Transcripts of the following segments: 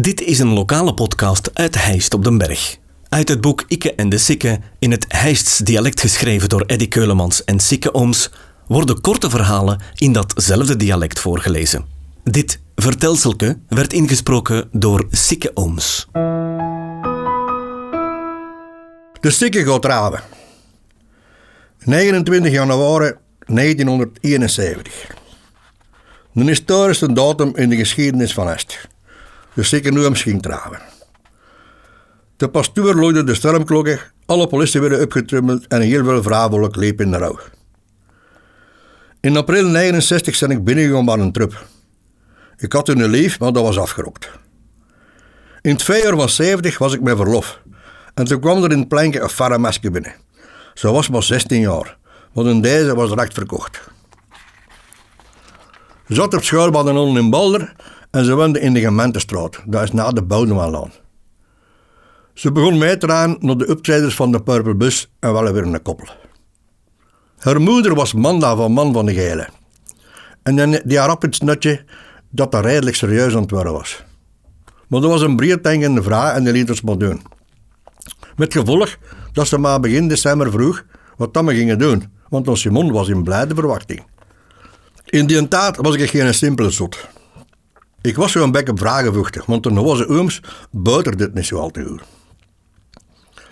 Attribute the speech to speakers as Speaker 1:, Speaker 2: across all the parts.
Speaker 1: Dit is een lokale podcast uit Heist op den Berg. Uit het boek Ikke en de Sikke, in het Heists dialect geschreven door Eddy Keulemans en Sikke Ooms, worden korte verhalen in datzelfde dialect voorgelezen. Dit vertelselke werd ingesproken door Sikke Ooms.
Speaker 2: De Sikke gaat trouwen. 29 januari 1971. Een historische datum in de geschiedenis van Est. De Sikke Nooms ging trouwen. De pastoor looide de stormklokken, alle politie werden opgetrummeld en heel veel vrouwelijk leep in de rouw. In april 69 ben ik binnengegaan bij een trup. Ik had een lief, maar dat was afgerokt. In jaar van 70 was ik met verlof. En toen kwam er in het plankje een faramaske binnen. Ze was maar 16 jaar, want in deze was recht verkocht. Zat op school bij de in Balder en ze woonde in de gemeentestraat. Dat is na de Boudemanlaan. Ze begon mee te gaan naar de optredens van de Purple Bus en wel weer een koppel. Haar moeder was Manda van Man van de Gele. En die op het snutje dat dat redelijk serieus aan het worden was. Maar dat was een breeddenkende vrouw en die liet ons maar doen. Met gevolg dat ze maar begin december vroeg wat dan we gingen doen, want ons Simon was in blijde verwachting. In die tijd was ik geen simpele zot. Ik was zo'n beetje vragenvochtig, want toen was ooms buiten dit niet zo al te goed.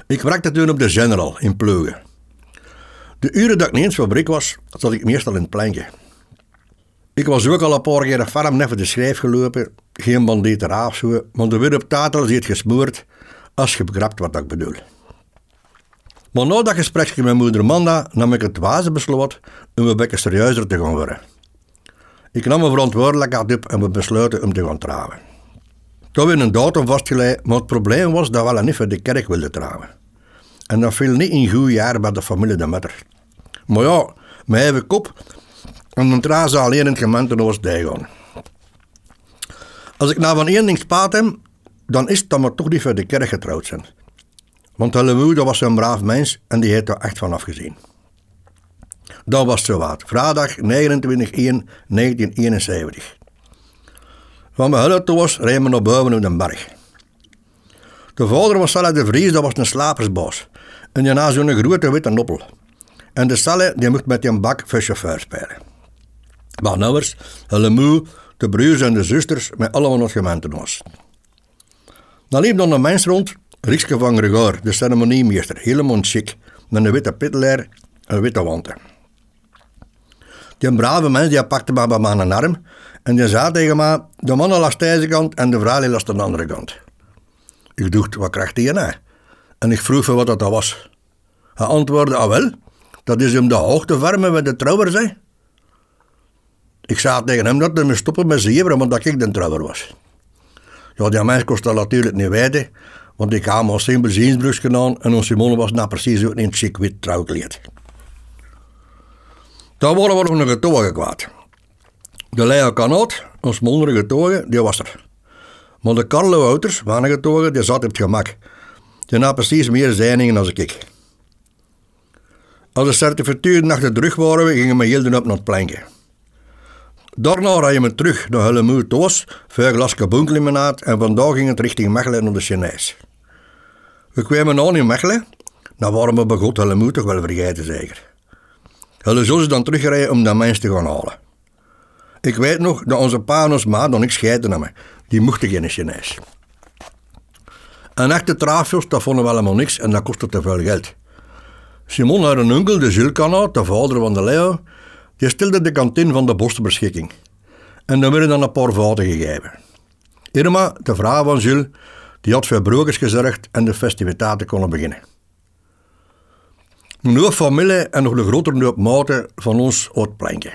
Speaker 2: Ik werkte toen op de General in Pleugen. De uren dat ik niet eens fabriek was, zat ik meestal in het plankje. Ik was ook al een paar keer farm neven de schrijf gelopen, geen bandieterij of zo, maar de weer op tatel zit gesmoord als je begrijpt wat ik bedoel. Maar na dat gesprekje met moeder Manda nam ik het waze besloot om een beetje serieuzer te gaan worden. Ik nam mijn verantwoordelijkheid op en we besloten om te gaan trouwen. Toen werd een datum vastgelegd, maar het probleem was dat we niet voor de kerk wilden trouwen. En dat viel niet in goed jaar bij de familie de Metter. Maar ja, mijn eigen kop en dan trouwen ze alleen in het gemeente Oost-Dijgaan. Als ik nou van één ding spaat dan is het dat we toch niet voor de kerk getrouwd zijn. Want hele moeder was een braaf mens en die heeft er echt van afgezien. Dat was zo. Vrijdag 29-1-1971. Van mijn hulp was rijden we naar boven op de berg. De vader was Salle de Vries, dat was een slapersbaas. En daarna zo'n grote witte noppel. En de Salle die moest met die bak voor chauffeur spelen. Maar eens, hele moe, de broers en de zusters met allemaal nog gemeentenaars. Dan liep dan een mens rond, Rikske van Gregor, de ceremoniemeester, helemaal chic, met een witte pittelaar en witte wanten. Die brave mens die pakte me bij mijn arm en die zei tegen me, de mannen las deze kant en de vrouw las de andere kant. Ik dacht, wat krijgt hij nou? En ik vroeg wat dat was. Hij antwoordde, ah wel, dat is om de hoogte vermen met de trouwer zei. Ik zei tegen hem dat hij me stoppen met zeveren, want dat ik de trouwer was. Ja, die mens kost dat natuurlijk niet weten, want ik had maar simpel ziensbrugje aan en onze Simone was nou precies ook in het chic wit trouwkleed. Daar worden we nog een getogen kwaad. De Leo Kanoot, ons mondige getogen, die was er. Maar de Carlo Wouters, waren getogen, die zat op het gemak. Die had precies meer zijningen dan ik. Als de certificatuur naar de rug waren, gingen we heel op naar het plankje. Daarna rijden we terug naar Hellemoe Toos, een glas kaboenlimonade en vandaag ging het richting Mechelen naar de Chinees. We kwamen aan in Mechelen, dan waren we bij God Hellemoe toch wel vergeten zeker. Hulle zullen dan terugrijden om dat mens te gaan halen. Ik weet nog dat onze pa en ons ma dan niks scheiden namen. Die mochten geen Chinees. Een echte trafios, dat vonden we helemaal niks en dat kostte te veel geld. Simon had een onkel, de Zulkana, de vader van de Leo, die stelde de kantine van de bos beschikking. En dan werden dan een paar vaten gegeven. Irma, de vrouw van Jules, die had voor brokers gezorgd en de festiviteiten konden beginnen. Een familie en nog een grotere nieuwe maten van ons oud plankje.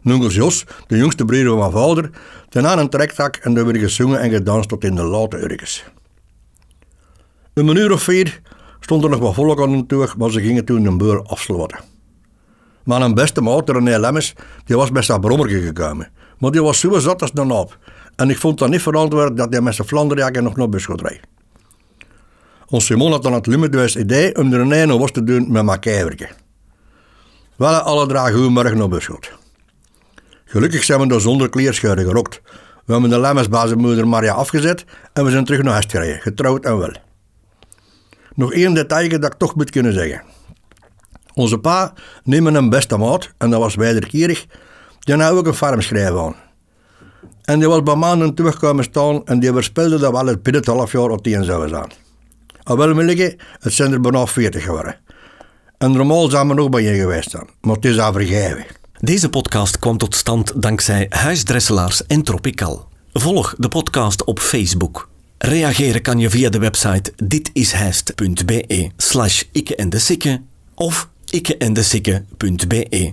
Speaker 2: Nungels Jos, de jongste broer van mijn vader, ten aan een trektak en daar werd gezongen en gedanst tot in de late uurtjes. Een uur of vier stond er nog wat volk aan de toeg, maar ze gingen toen een boer afsluiten. Maar een beste maat, René Lemmers, die was met zijn brommerke gekomen. Maar die was zo zat als een naap. En ik vond dat niet verantwoord dat hij met zijn Vlaanderjakken nog naar bus gaat rijden. Ons Simon had dan het lummerdwijs idee om er een was te doen met mijn kijverke. Wel alle dragen morgen naar Beschot. Gelukkig zijn we daar zonder kleerscheuren gerokt, We hebben de lemmens moeder Maria afgezet en we zijn terug naar huis gereden, getrouwd en wel. Nog één detail dat ik toch moet kunnen zeggen. Onze pa neemt een beste maat, en dat was wederkerig, die had ook een farmschrijver aan. En die was bij maanden terugkomen staan en die voorspelde dat we al het binnen het half jaar op tien zouden zijn. Al wel liggen, het zijn er bijna 40 geworden. En normaal zijn we nog bij je geweest zijn, maar het is al vergeven.
Speaker 1: Deze podcast kwam tot stand dankzij Huisdresselaars en Tropical. Volg de podcast op Facebook. Reageren kan je via de website ditishijst.be slash ikke en de of ikkeendesikke.be.